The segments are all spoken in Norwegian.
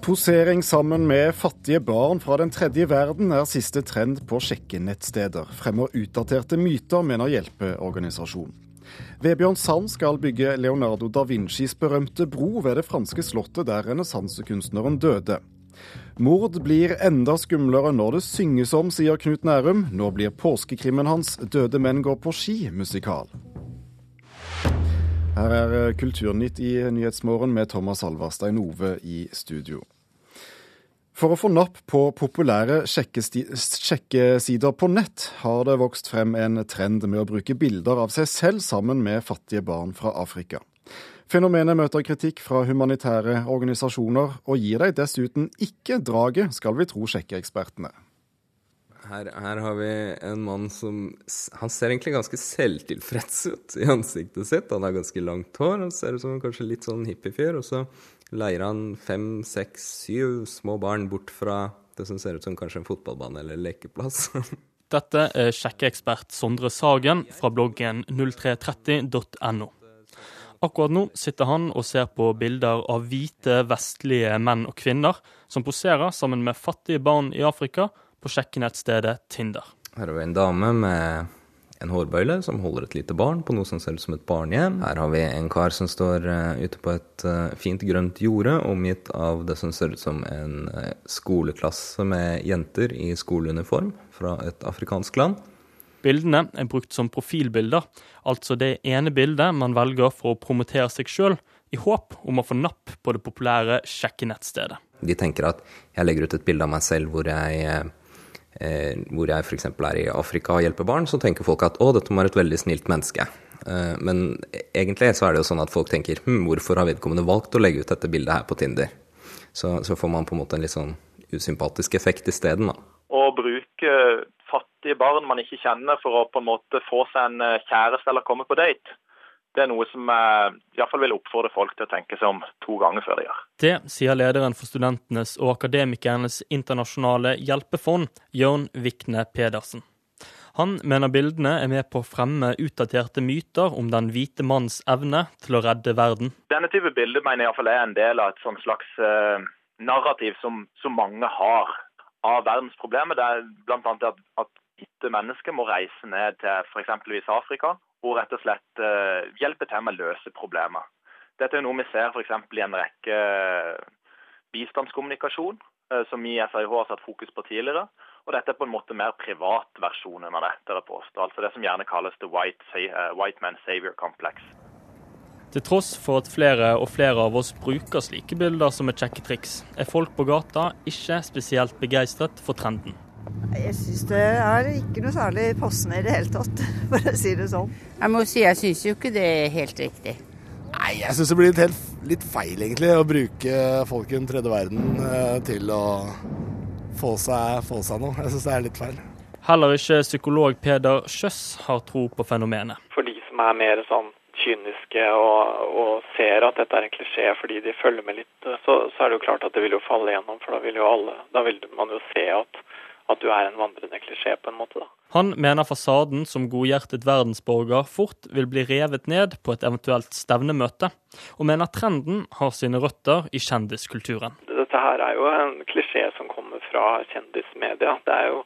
Posering sammen med fattige barn fra den tredje verden er siste trend på sjekkenettsteder. Fremmer utdaterte myter, mener hjelpeorganisasjonen. Vebjørn Sand skal bygge Leonardo da Vincis berømte bro ved det franske slottet der renessansekunstneren døde. Mord blir enda skumlere når det synges om, sier Knut Nærum. Nå blir påskekrimmen hans 'Døde menn går på ski' musikal. Her er Kulturnytt i Nyhetsmorgen med Thomas Alvarstein Ove i studio. For å få napp på populære sjekkesider på nett, har det vokst frem en trend med å bruke bilder av seg selv sammen med fattige barn fra Afrika. Fenomenet møter kritikk fra humanitære organisasjoner, og gir deg dessuten ikke draget, skal vi tro sjekkeekspertene. Her, her, har vi en mann som Han ser egentlig ganske selvtilfreds ut i ansiktet sitt. Han har ganske langt hår han ser ut som kanskje litt sånn hippiefyr. Og så leier han fem, seks, syv små barn bort fra det som ser ut som kanskje en fotballbane eller lekeplass. Dette er sjekkeekspert Sondre Sagen fra bloggen 0330.no. Akkurat nå sitter han og ser på bilder av hvite, vestlige menn og kvinner som poserer sammen med fattige barn i Afrika på sjekkenettstedet Tinder. Her har vi en dame med en hårbøyle som holder et lite barn på noe som ser ut som et barnehjem. Her har vi en kar som står uh, ute på et uh, fint grønt jorde, omgitt av det som ser ut som en uh, skoleklasse med jenter i skoleuniform fra et afrikansk land. Bildene er brukt som profilbilder, altså det ene bildet man velger for å promotere seg sjøl, i håp om å få napp på det populære sjekkenettstedet. De tenker at jeg legger ut et bilde av meg selv hvor jeg eh, hvor jeg f.eks. er i Afrika og hjelper barn, så tenker folk at å, dette må være et veldig snilt menneske. Eh, men egentlig så er det jo sånn at folk tenker hm, hvorfor har vedkommende valgt å legge ut dette bildet her på Tinder? Så, så får man på en måte en litt sånn usympatisk effekt isteden, da. Å bruke fattige barn man ikke kjenner for å på en måte få seg en eh, kjæreste eller komme på date, det er noe som jeg iallfall vil oppfordre folk til å tenke seg om to ganger før de gjør. Det sier lederen for studentenes og akademikernes internasjonale hjelpefond, Jørn Vikne Pedersen. Han mener bildene er med på å fremme utdaterte myter om den hvite manns evne til å redde verden. Denne type bilder mener jeg iallfall er en del av et sånn slags eh, narrativ som, som, mange har av verdens problemer. Det er bl.a. at, at hvite mennesker må reise ned til f.eks. Afrika og rett og slett uh, hjelpe til med å løse problemer. Dette er noe vi ser f.eks. i en rekke eh, bistandskommunikasjon, uh, som vi i FIH har satt fokus på tidligere. Og dette er på en måte mer privatversjonen av dette, Det påstå. Altså det som gjerne kalles the white, white man savior complex. Til tross for at flere og flere av oss bruker slike bilder som et sjekketriks, er folk på gata ikke spesielt begeistret for trenden. Jeg syns det er ikke noe særlig passende i det hele tatt, for å si det sånn. Jeg må si jeg syns jo ikke det er helt riktig. Nei, jeg syns det blir litt, helt, litt, feil egentlig å bruke folk i den tredje verden eh, til å få seg, få seg noe. Jeg syns det er litt feil. Heller ikke psykolog Peder Kjøss har tro på fenomenet. For de som er mer sånn kyniske og, og, ser at dette er en klisjé fordi de følger med litt, så, så, er det jo klart at det vil jo falle gjennom. For da vil jo alle, da vil man jo se at at du er en vandrende klisjé, på en måte. da. Han mener fasaden som godhjertet verdensborger fort vil bli revet ned på et eventuelt stevnemøte, og mener trenden har sine røtter i kjendiskulturen. Dette her er jo en klisjé som kommer fra kjendismedia. Det er jo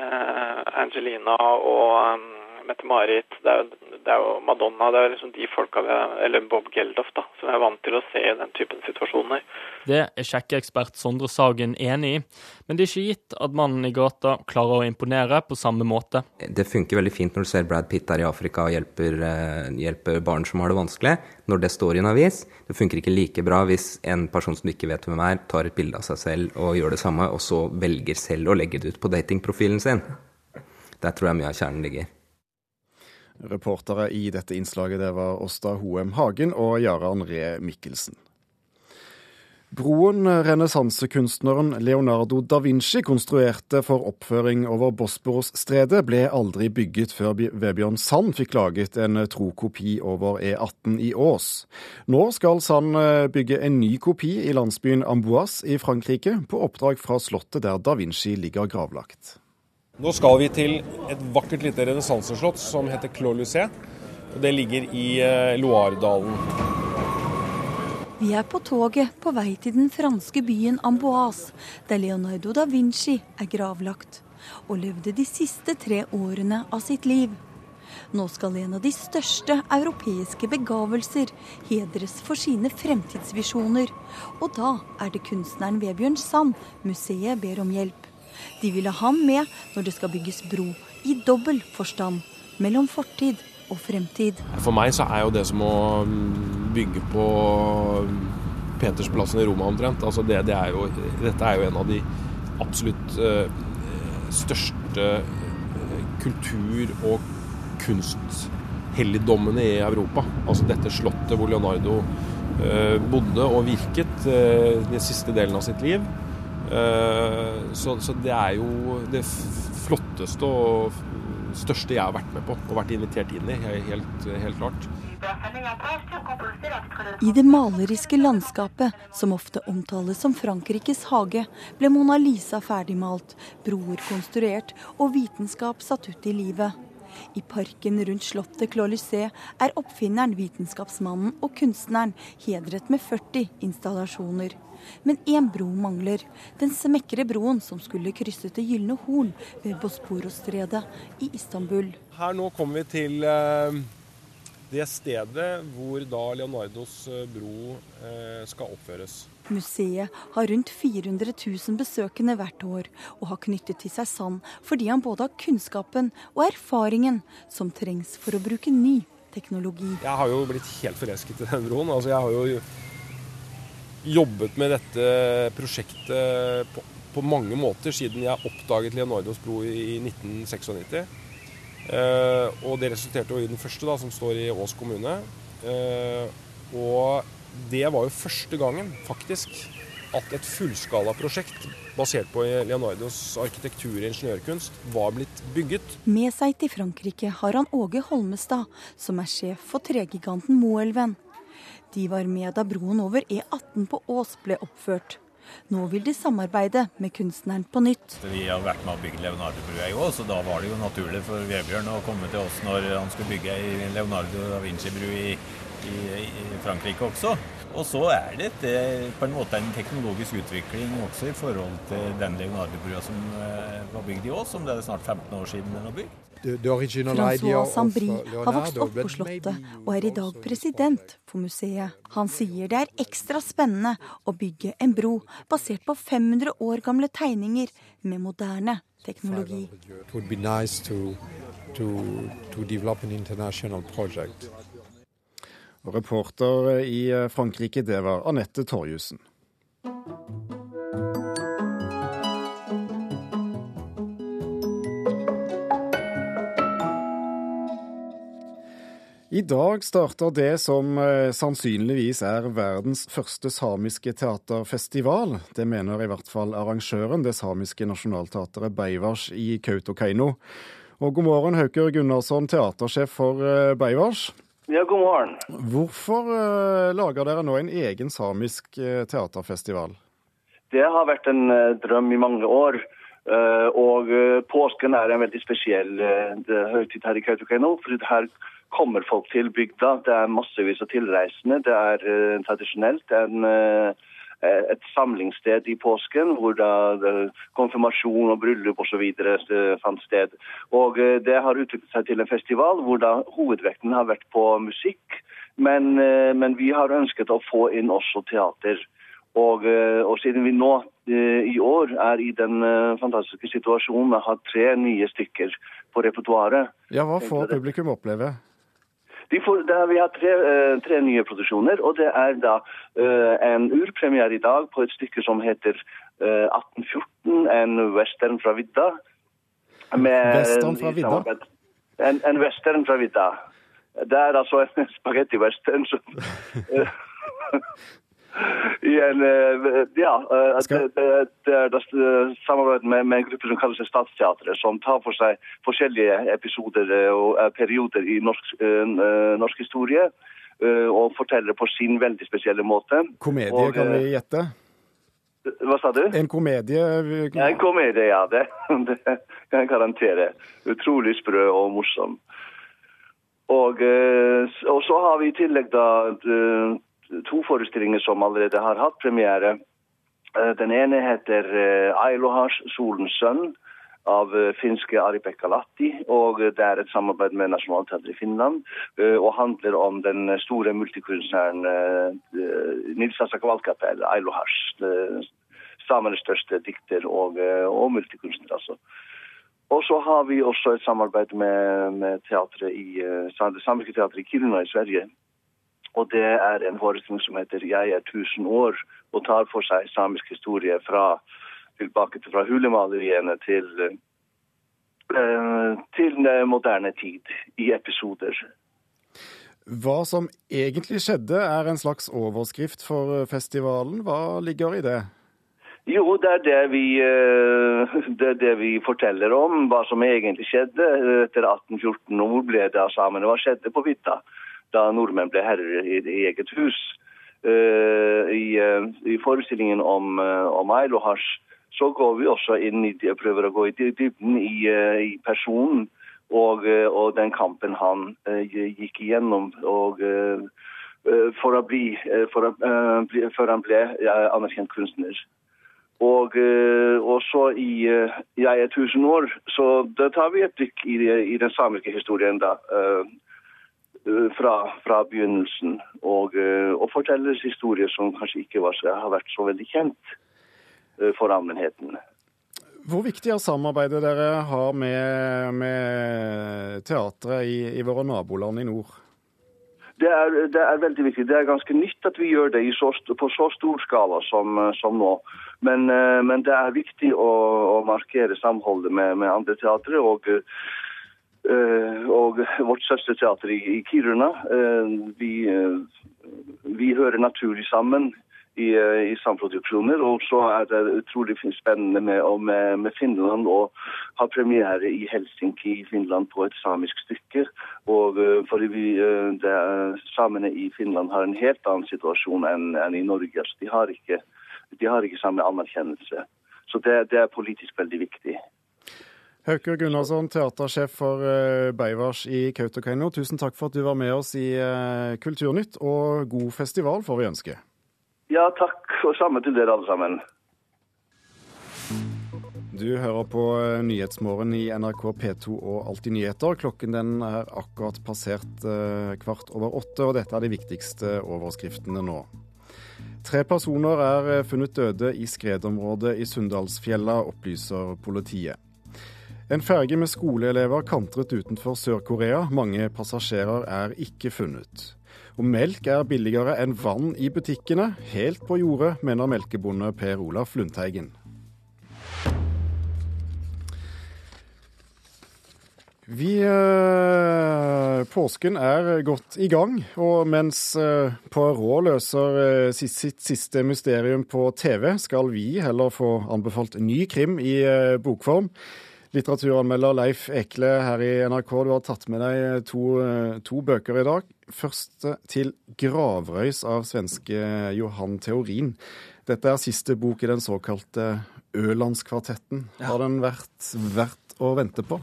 eh, Angelina og um, Mette-Marit, det, det, er jo Madonna, det er liksom de folka vi Eller Bob Geldof, da, som er vant til å se i den typen situasjoner. Det er sjekkeekspert Sondre Sagen enig i, men det er ikke gitt at mannen i gata klarer å imponere på samme måte. Det funker veldig fint når du ser Brad Pitt der i Afrika og hjelper, uh, hjelper barn som har det vanskelig, når det står i en avis. Det funker ikke like bra hvis en person som du ikke vet hvem er, tar et bilde av seg selv og gjør det samme, og så velger selv å legge det ut på datingprofilen sin. Der tror jeg mye av kjernen ligger. Reportere i dette innslaget det var Åsta Hoem Hagen og Jarand Ree Mikkelsen. Broen renessansekunstneren Leonardo da Vinci konstruerte for oppføring over Bosporosstredet, ble aldri bygget før Vebjørn Sand fikk laget en tro kopi over E18 i Ås. Nå skal Sand eh, bygge en ny kopi i landsbyen Amboise i Frankrike, på oppdrag fra slottet der da Vinci ligger gravlagt. Nå skal vi til et vakkert lite renessanseslott som heter Clos Lucé. Det ligger i eh, Loiredalen. Vi er på toget på vei til den franske byen Amboise, der Leonardo da Vinci er gravlagt, og levde de siste tre årene av sitt liv. Nå skal en av de største europeiske begavelser hedres for sine fremtidsvisjoner. Og da er det kunstneren Vebjørn Sand museet ber om hjelp. De ville ha ham med når det skal bygges bro, i dobbel forstand, mellom fortid og fremtid. For meg så er jo det som å mm, bygge på mm, Petersplassen i Roma omtrent. Altså det, det er jo, dette er jo en av de absolutt uh, største uh, kultur- og kunsthelligdommene i Europa. Altså dette slottet hvor Leonardo uh, bodde og virket den siste delen av sitt liv. Så, så det er jo det flotteste og største jeg har vært med på og vært invitert inn i. Helt, helt klart. I det maleriske landskapet, som ofte omtales som Frankrikes hage, ble Mona Lisa ferdigmalt, broer konstruert og vitenskap satt ut i livet. I parken rundt slottet Clolycé er oppfinneren, vitenskapsmannen og kunstneren hedret med 40 installasjoner. Men én bro mangler. Den smekre broen som skulle krysse Det gylne horn ved Bosporosstredet i Istanbul. Her nå kommer vi til eh, det stedet hvor da Leonardos eh, bro eh, skal oppføres. Museet har rundt 400 000 besøkende hvert år, og har knyttet til seg Sand fordi han både har kunnskapen og erfaringen som trengs for å bruke ny teknologi. Jeg har jo blitt helt forelsket i den broen. Altså, jeg har jo jobbet med dette prosjektet på, på, mange måter siden jeg oppdaget Leonardos bro i 1996. Eh, og det resulterte jo i den første, da, som står i Ås kommune. Eh, og det var jo første gangen, faktisk, at et fullskalaprosjekt basert på Leonardos arkitektur og ingeniørkunst var blitt bygget. Med seg til Frankrike har han Åge Holmestad, som er sjef for tregiganten Moelven. De var med da broen over E18 på Ås ble oppført. Nå vil de samarbeide med kunstneren på nytt. Vi har vært med å bygge Leonardo-brua i Ås, og da var det jo naturlig for Vebjørn å komme til oss når han skulle bygge ei Leonardo da Vinci-bru i, i, i Frankrike også. Og så er det et, eh, på en måte en teknologisk utvikling også i forhold til den Leonardo-brua som eh, var bygd i Ås, som det er snart 15 år siden den var bygd. Francois Sambri har vokst opp på Slottet og er i dag president for museet. Han sier det er ekstra spennende å bygge en bro basert på 500 år gamle tegninger med moderne teknologi. Nice to, to, to og reporter i eh, Frankrike, det var Anette Torjussen. I dag starter det som eh, sannsynligvis er verdens første samiske teaterfestival. Det mener i hvert fall arrangøren, det samiske nasjonalteatret Beivars i Kautokeino. Og god morgen, Hauker Gunnarsson, teatersjef for eh, Beivars. Ja, god morgen. Hvorfor uh, lager dere nå en egen samisk teaterfestival? Det har vært en drøm i mange år. og påsken er en veldig spesiell høytid her i Kautokeino. For her kommer folk til bygda. Det er massevis av tilreisende. Det er tradisjonelt. Det er en uh, et samlingssted i påsken hvor da konfirmasjon og bryllup osv. Fant sted. Og Det har utviklet seg til en festival hvor da hovedvekten har vært på musikk. Men, men vi har ønsket å få inn også teater. Og, og, siden vi nå i år er i den fantastiske situasjonen å ha tre nye stykker på repertoaret Ja, Hva får publikum oppleve? Får, er, vi har tre, uh, tre, nye produksjoner, og det er da uh, en urpremiere i dag på et stykke som heter uh, eh, 1814, en western fra vidda. western fra vidda? En, en, western fra vidda. Det er altså en spagetti-western som i en eh, Ja. Eh, det, det, det er samarbeid med, med, en gruppe som kaller seg Statsteatret, som tar for seg forskjellige episoder eh, og perioder i norsk, norsk historie. Og forteller på sin veldig spesielle måte. Komedie, og, kan vi gjette? Hva sa du? En komedie? En komedie, ja. Det, det kan jeg garantere. Utrolig sprø og morsom. Og, og, så har vi i tillegg da to forestillinger som allerede har hatt premiere. Den ene heter Ailohars, solens sønn av finske Ari Pekkalatti. Og det er et samarbeid med Nationaltheatret i Finland og handler om den store multikunstneren Nils Asaka Kvalkapel, Ailohars. Samenes største dikter og, og multikunstner, altså. Og så har vi også et samarbeid med, med teatret i, det samiske teatret i Kiruna i Sverige. Og det er en forestilling som heter 'Jeg er tusen år', og tar for seg samisk historie fra tilbake til fra hulemaleriene til, til moderne tid i episoder. Hva som egentlig skjedde, er en slags overskrift for festivalen. Hva ligger i det? Jo, det er det, vi, det er det vi forteller om, hva som egentlig skjedde etter 1814. Og hvor ble det av samene? Hva skjedde på Vitta da nordmenn ble herrer i, i eget hus? I, i forestillingen om, om Ailohasj så går vi også inn i, prøver å gå i dybden i, i personen og, og, den kampen han gikk igjennom. og for å bli, for å, før han ble anerkjent kunstner. Og, og, så i Jeg er tusen år, så da tar vi et dykk i, i den samiske historien da. Fra, fra begynnelsen, og, og fortelles historier som kanskje ikke var, har vært så veldig kjent for allmennheten. Hvor viktig er samarbeidet dere har med, med teatret i, i, våre naboland i nord? Det er, det er, veldig viktig. Det er ganske nytt at vi gjør det så, på så stor skala som, som nå. Men, men, det er viktig å, å markere samholdet med, med andre teatre. Og, og vårt søsterteater i, Kiruna. Vi, vi hører naturlig sammen i, i samproduksjoner. Og så er det utrolig spennende med, med, med Finland å ha premiere i Helsinki i Finland på et samisk stykke. Og fordi vi, det, Samene i Finland har en helt annen situasjon enn, enn i Norge. Altså, de, har ikke, de har ikke samme anerkjennelse. Så det, det er politisk veldig viktig. Hauke Gunnarsson, teatersjef for Beivars i Kautokeino. Tusen takk for at du var med oss i Kulturnytt, og god festival får vi ønske. Ja, takk. Og samme til dere alle sammen. Du hører på Nyhetsmorgen i NRK P2 og Alltid nyheter. Klokken den er akkurat passert kvart over åtte, og dette er de viktigste overskriftene nå. Tre personer er funnet døde i skredområdet i Sunndalsfjella, opplyser politiet. En ferge med skoleelever kantret utenfor Sør-Korea. Mange passasjerer er ikke funnet. Og melk er billigere enn vann i butikkene. Helt på jordet, mener melkebonde Per Olaf Lundteigen. Vi øh, Påsken er godt i gang, og mens øh, Poirot løser sitt, sitt, siste mysterium på TV, skal vi heller få anbefalt ny krim i bokform. Litteraturanmelder Leif Ekle her i NRK, du har tatt med deg to, to bøker i dag. Først til 'Gravrøys' av svenske Johan Theorin. Dette er siste bok i den såkalte Ølandskvartetten. Ja. Har den vært verdt å vente på?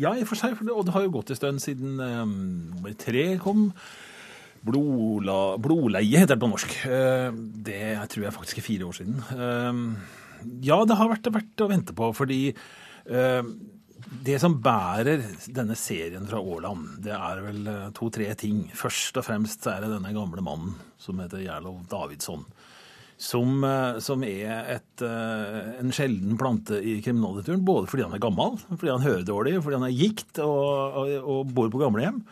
Ja, i og for seg. Og det har jo gått en stund siden nummer um, tre kom. Blodla, blodleie heter det på norsk. Det tror jeg faktisk er fire år siden. Ja, det har vært verdt å vente på, fordi det som bærer denne serien fra Åland, det er vel to-tre ting. Først og fremst er det denne gamle mannen som heter Gjerlov Davidsson som, eh, som er et, eh, en sjelden plante i kriminallitteraturen. Både fordi han er gammel, fordi han hører dårlig, fordi han er gikt og, og, og bor på gamlehjem.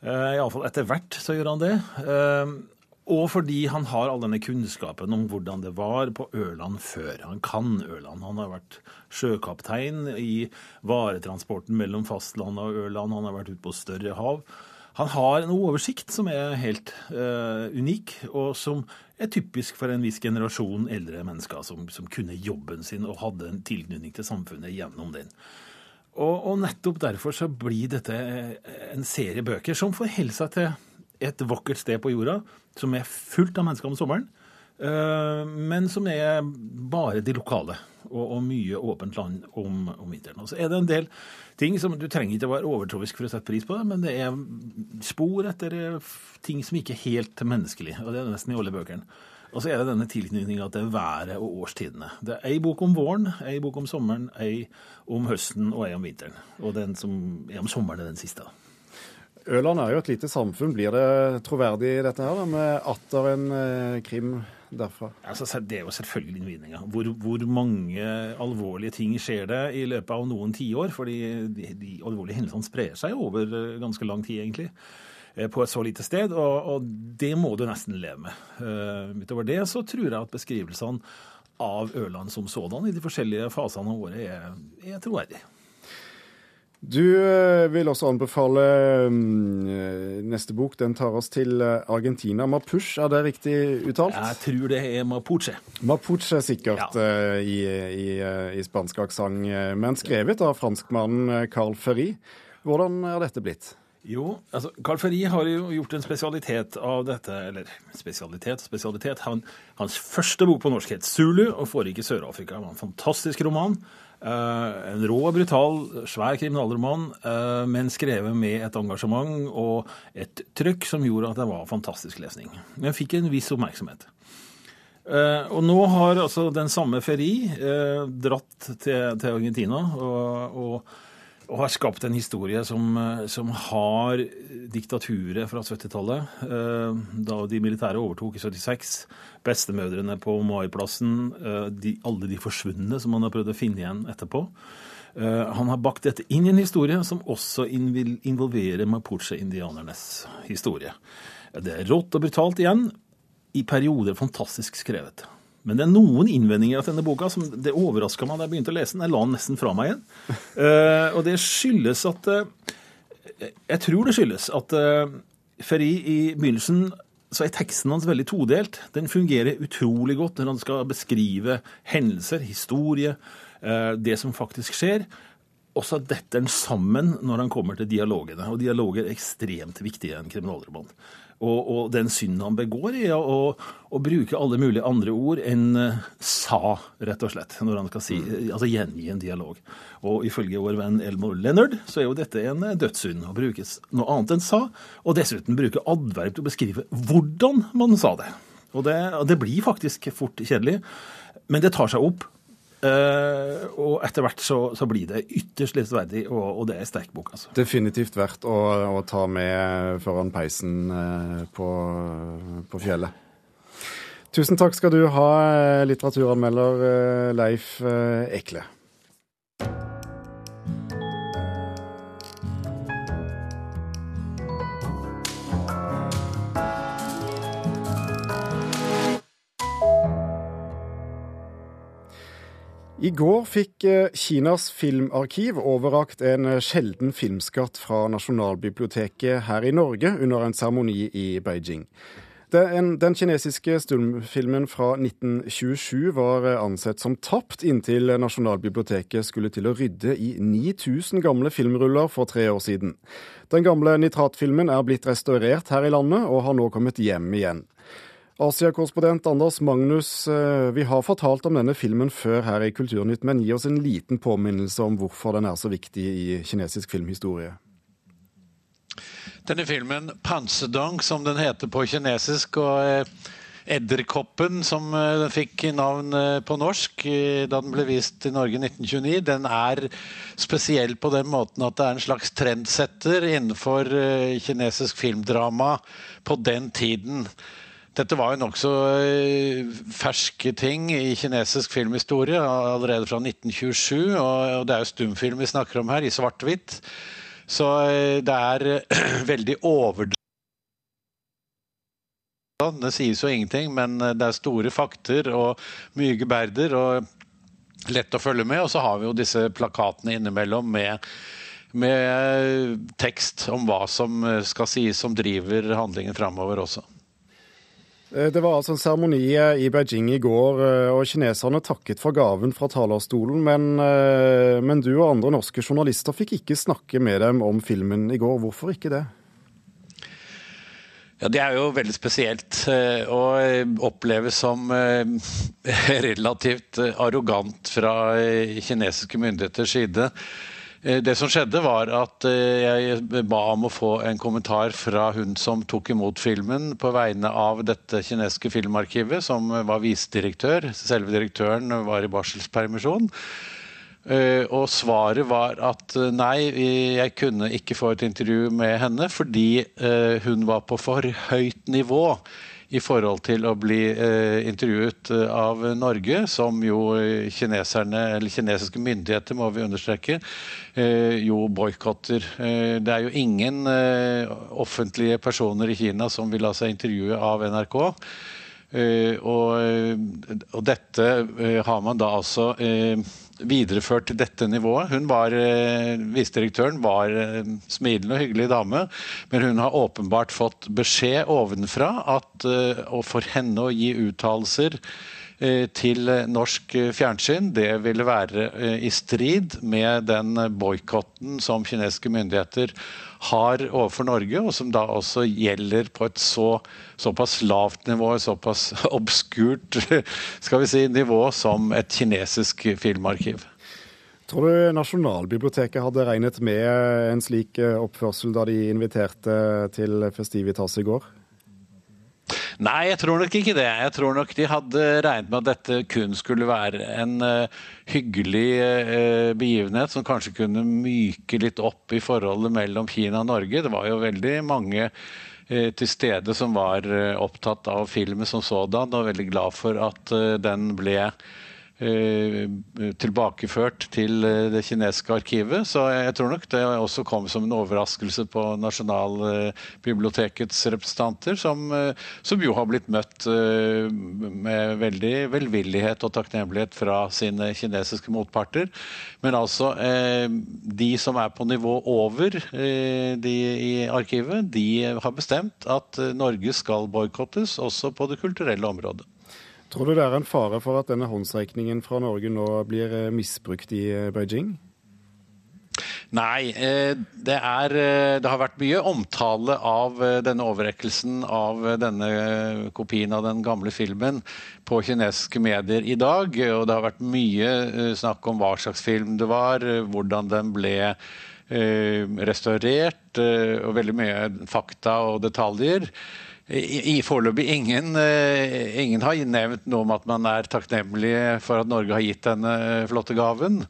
Uh, Iallfall etter hvert så gjør han det. Uh, og fordi han har all denne kunnskapen om hvordan det var på Ørland før. Han kan Ørland. Han har vært sjøkaptein i varetransporten mellom fastlandet og Ørland. Han har vært ute på større hav. Han har en oversikt som er helt uh, unik, og som er typisk for en viss generasjon eldre mennesker som, som kunne jobben sin og hadde en tilknytning til samfunnet gjennom den. Og, og, nettopp derfor så blir dette en serie bøker som forholder seg til et vakkert sted på jorda, som er fullt av mennesker om sommeren. eh, men som er bare de lokale. Og, og mye åpent land om, om vinteren. Og så er det en del ting som Du trenger ikke å være overtroisk for å sette pris på det, men det er spor etter eh, ting som ikke er helt menneskelig. Og det er nesten i alle bøkene. Og så er det denne tilknytninga til været og årstidene. Det er ei bok om våren, ei bok om sommeren, ei om høsten og ei om vinteren. Og den som er om sommeren, er den siste. Ørland er jo et lite samfunn. Blir det troverdig dette her, da, med atter en eh, krim derfra? Altså, det er jo selvfølgelig innvinninga. Hvor, hvor, mange alvorlige ting skjer det i løpet av noen tiår? Fordi de, de alvorlige hendelsene sprer seg over eh, ganske lang tid, egentlig. Eh, på et så lite sted, og, og det må du nesten leve med. Uh, utover det så tror jeg at beskrivelsene av Ørland som sådan i de forskjellige fasene av året er, er troverdige. Du eh, vil også anbefale mm, neste bok. Den tar oss til Argentina. Mapuche, er det riktig uttalt? Jeg tror det er Mapuche. Mapuche sikkert ja. i, i, i, spansk aksent, men skrevet av franskmannen Carl Ferry. Hvordan er dette blitt? Jo, altså Carl Ferri har jo gjort en spesialitet av dette. Eller spesialitet, spesialitet. Han, hans første bok på norsk het 'Zulu' og foregikk i Sør-Afrika. Det var en fantastisk roman. Uh, en rå brutal, svær kriminalroman, uh, men skrevet med et engasjement og et trykk som gjorde at det var fantastisk lesning. Den fikk en viss oppmerksomhet. Uh, og nå har altså den samme Ferri dratt til, til Argentina og, og og har skapt en historie som, eh, som har diktaturet fra 70-tallet. Eh, da de militære overtok i 76. Bestemødrene på Maiplassen. Eh, alle de forsvunne som man har prøvd å finne igjen etterpå. Han har bakt dette inn i en historie som også involverer mapuche-indianernes historie. Det er rått og brutalt igjen, i perioder fantastisk skrevet. Men det er noen innvendinger til denne boka som det overraska meg da jeg begynte å lese den. Jeg la den nesten fra meg igjen. Uh, og det skyldes at uh, Jeg tror det skyldes at uh, Ferri i begynnelsen så er teksten hans veldig todelt. Den fungerer utrolig godt når han skal beskrive hendelser, historie, det som faktisk skjer. Og så detter den sammen når han kommer til dialogene. Og dialoger er ekstremt viktige i en kriminalroman. Og, og, den synden han begår, er å, å, bruke alle mulige andre ord enn uh, sa, rett og slett, når han skal si, mm. altså gjengi en dialog. Og ifølge vår venn Elmore Leonard så er jo dette en uh, dødssynd å bruke noe annet enn sa, og dessuten bruke adverb til å beskrive hvordan man sa det. Og det, det blir faktisk fort kjedelig, men det tar seg opp. Uh, og etter hvert så, så, blir det ytterst lesverdig, og, og det er sterk bok. altså. Definitivt verdt å, å ta med foran peisen uh, på, på, fjellet. Tusen takk skal du ha, eh, litteraturanmelder Leif Ekle. I går fikk eh, Kinas filmarkiv overrakt en eh, sjelden filmskatt fra Nasjonalbiblioteket her i Norge under en seremoni i Beijing. Den, den, kinesiske stumfilmen fra 1927 var eh, ansett som tapt inntil Nasjonalbiblioteket skulle til å rydde i 9000 gamle filmruller for tre år siden. Den gamle nitratfilmen er blitt restaurert her i landet og har nå kommet hjem igjen. Asia-korrespondent Anders Magnus, eh, vi har fortalt om denne filmen før her i Kulturnytt, men gi oss en liten påminnelse om hvorfor den er så viktig i kinesisk filmhistorie. Denne filmen, 'Pansedong', som den heter på kinesisk, og eh, 'Edderkoppen', som den eh, fikk navn på norsk da den ble vist i Norge i 1929, den er spesiell på den måten at det er en slags trendsetter innenfor kinesisk filmdrama på den tiden. Dette var jo nokså eh, ferske ting i kinesisk filmhistorie, allerede fra 1927. Og det er jo stumfilm vi snakker om her, i svart-hvitt. Så eh, det er veldig overdrevet. Det sies jo ingenting, men eh, det er store fakter og mye geberder og lett å følge med. Og så har vi jo disse plakatene innimellom med, med tekst om hva som skal sies som driver handlingen framover også. Eh, det var altså en seremoni i Beijing i går, eh, og kineserne takket for gaven fra talerstolen. Men, eh, men, du og andre norske journalister fikk ikke snakke med dem om filmen i går. Hvorfor ikke det? Ja, Det er jo veldig spesielt eh, å oppleve som eh, relativt arrogant fra kinesiske myndigheters side. Det som skjedde, var at jeg ba om å få en kommentar fra hun som tok imot filmen på vegne av dette kinesiske filmarkivet, som var visedirektør. Selve direktøren var i barselspermisjon. Uh, og svaret var at nei, jeg kunne ikke få et intervju med henne fordi hun var på for høyt nivå i forhold til å bli intervjuet av Norge, som jo kineserne, eller kinesiske myndigheter, må vi understreke, jo boikotter. det er jo ingen offentlige personer i Kina som vil la seg intervjue av NRK. Og, og, dette har man da altså videreført til dette nivået. Hun var, eh, Visedirektøren var en smilende og hyggelig dame, men hun har åpenbart fått beskjed ovenfra at, eh, og for henne å gi uttalelser eh, til norsk fjernsyn, det ville være i strid med den boikotten som kinesiske myndigheter har overfor Norge, og som da også gjelder på et så, såpass lavt nivå, såpass obskurt skal vi si, nivå som et kinesisk filmarkiv. Tror du Nasjonalbiblioteket hadde regnet med en slik oppførsel da de inviterte til Festivitas i går? Nei, jeg tror nok ikke det. Jeg tror nok de hadde regnet med at dette kun skulle være en uh, hyggelig uh, begivenhet som kanskje kunne myke litt opp i forholdet mellom Kina og Norge. Det var jo veldig mange uh, til stede som var opptatt av filmen som sådan, og veldig glad for at den ble Eh, tilbakeført til eh, det kinesiske arkivet. Så jeg tror nok det også kom som en overraskelse på Nasjonalbibliotekets representanter, som, eh, som jo har blitt møtt med veldig velvillighet og takknemlighet fra sine kinesiske motparter. Men altså, de som er på nivå over de i arkivet, de har bestemt at Norge skal boikottes også på det kulturelle området. Tror du det er en fare for at denne håndsrekningen fra Norge nå blir eh, misbrukt i eh, Beijing? Nei, eh, det, er, det, har vært mye omtale av denne overrekkelsen av denne kopien av den gamle filmen på kinesiske medier i dag. Og det har vært mye snakk om hva slags film det var, hvordan den ble restaurert, og veldig mye fakta og detaljer i, i foreløpig ingen, eh, ingen har nevnt noe om at man er takknemlig for at Norge har gitt denne eh, flotte gaven.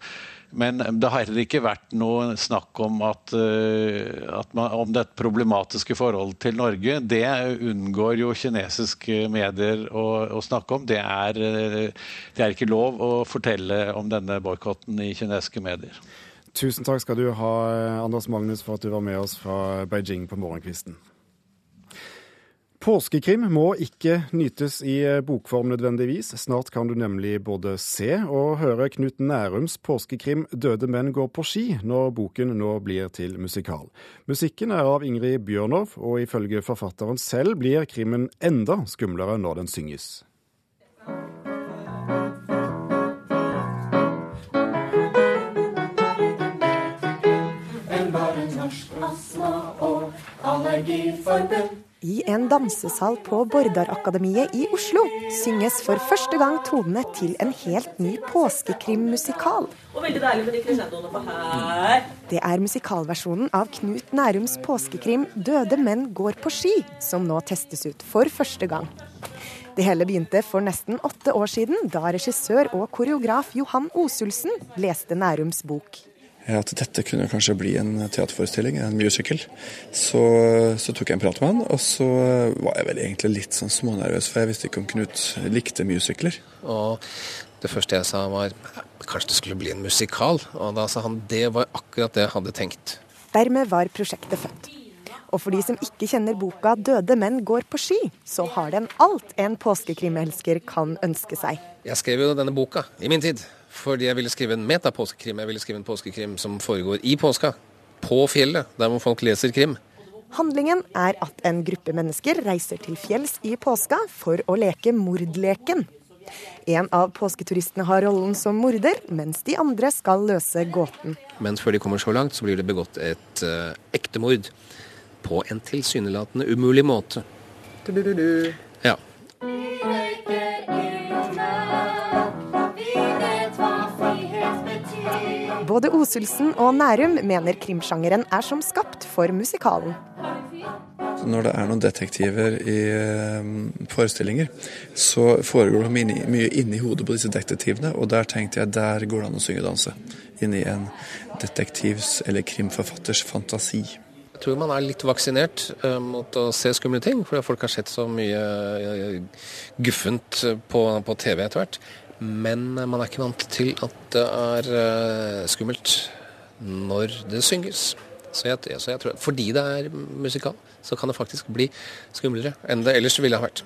Men det har heller ikke vært noe snakk om at, eh, at man, om det problematiske forholdet til Norge. Det unngår jo kinesiske medier å, å snakke om. Det er, det er, ikke lov å fortelle om denne boikotten i kinesiske medier. Tusen takk skal du ha, Anders Magnus, for at du var med oss fra Beijing på morgenkvisten. Påskekrim må ikke nytes i eh, bokform nødvendigvis. Snart kan du nemlig både se og høre Knut Nærums påskekrim 'Døde menn går på ski', når boken nå blir til musikal. Musikken er av Ingrid Bjørnov, og ifølge forfatteren selv blir krimmen enda skumlere når den synges. En bare norsk astma- og allergiforbund. I en dansesal på Bordarakademiet i Oslo synges for første gang tonene til en helt ny påskekrimmusikal. Og veldig deilig med de crescendoene på her. Det er musikalversjonen av Knut Nærums påskekrim 'Døde menn går på ski', som nå testes ut for første gang. Det hele begynte for nesten åtte år siden, da regissør og koreograf Johan Osulsen leste Nærums bok at dette kunne kanskje bli en teaterforestilling, en musical. Så, så, tok jeg en prat med han, og så var jeg vel egentlig litt sånn smånervøs, for jeg visste ikke om Knut likte musicler. Og det første jeg sa var kanskje det skulle bli en musikal, og da sa han det var akkurat det jeg hadde tenkt. Dermed var prosjektet født. Og for de som ikke kjenner boka 'Døde menn går på ski', så har den alt en påskekrimelsker kan ønske seg. Jeg skrev jo denne boka i min tid. Fordi jeg ville skrive en metapåskekrim. Jeg ville skrive en påskekrim som foregår i påska. På fjellet, der hvor folk leser krim. Handlingen er at en gruppe mennesker reiser til fjells i påska for å leke mordleken. En av påsketuristene har rollen som morder, mens de andre skal løse gåten. Men før de kommer så langt, så blir det begått et uh, ekte mord. På en tilsynelatende umulig måte. Du-du-du-du. Ja. Både Osulsen og Nærum mener krimsjangeren er som skapt for musikalen. Når det er noen detektiver i eh, forestillinger, så foregår det mye, inni hodet på disse detektivene, og der tenkte jeg der går det an å synge og danse. Inni en detektivs eller krimforfatters fantasi. Jeg tror man er litt vaksinert eh, mot å se skumle ting, fordi folk har sett så mye eh, guffent på, på TV etter hvert. Men man er ikke vant til at det er eh, skummelt når det synges. Så jeg, så jeg tror, fordi det er musikal, så kan det faktisk bli skumlere enn det ellers ville ha vært.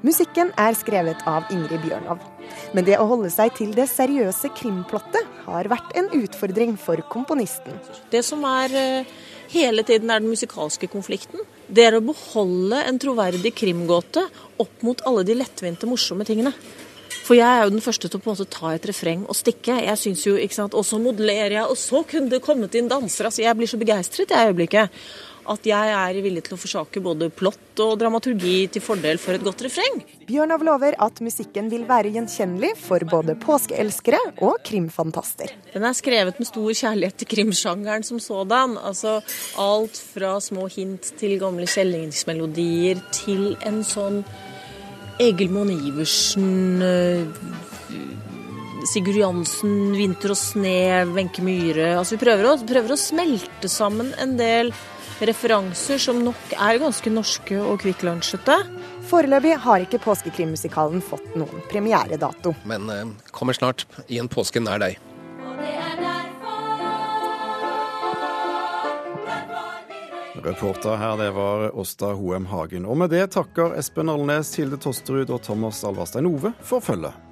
Musikken er skrevet av Ingrid Bjørnov. Men det å holde seg til det seriøse krimplottet har vært en utfordring for komponisten. Det som er eh, hele tiden er den musikalske konflikten, det er å beholde en troverdig krimgåte opp mot alle de lettvinte, morsomme tingene. For jeg er jo den første til å på en måte ta et refreng og stikke. Jeg synes jo, ikke sant, Og så modellerer jeg, og så kunne det kommet inn dansere. Altså, jeg blir så begeistret i øyeblikket at jeg er villig til å forsake både plott og dramaturgi til fordel for et godt refreng. Bjørnov lover at musikken vil være gjenkjennelig for både påskeelskere og krimfantaster. Den er skrevet med stor kjærlighet til krimsjangeren som sådan. Altså alt fra små hint til gamle kjellingsmelodier til en sånn Egil Monn Iversen eh, Sigurd Jansen, 'Vinter og sne', Wenche Myhre. Altså, vi prøver å, prøver å smelte sammen en del referanser som nok er ganske norske og kvikklunsjete. Foreløpig har ikke påskekrimmusikalen fått noen premieredato. Men eh, kommer snart i en påske nær deg. Reporter her, det var Åsta Hoem Hagen. Og med det takker Espen Alnes, Hilde Tosterud og Thomas Alvarstein Ove for følget.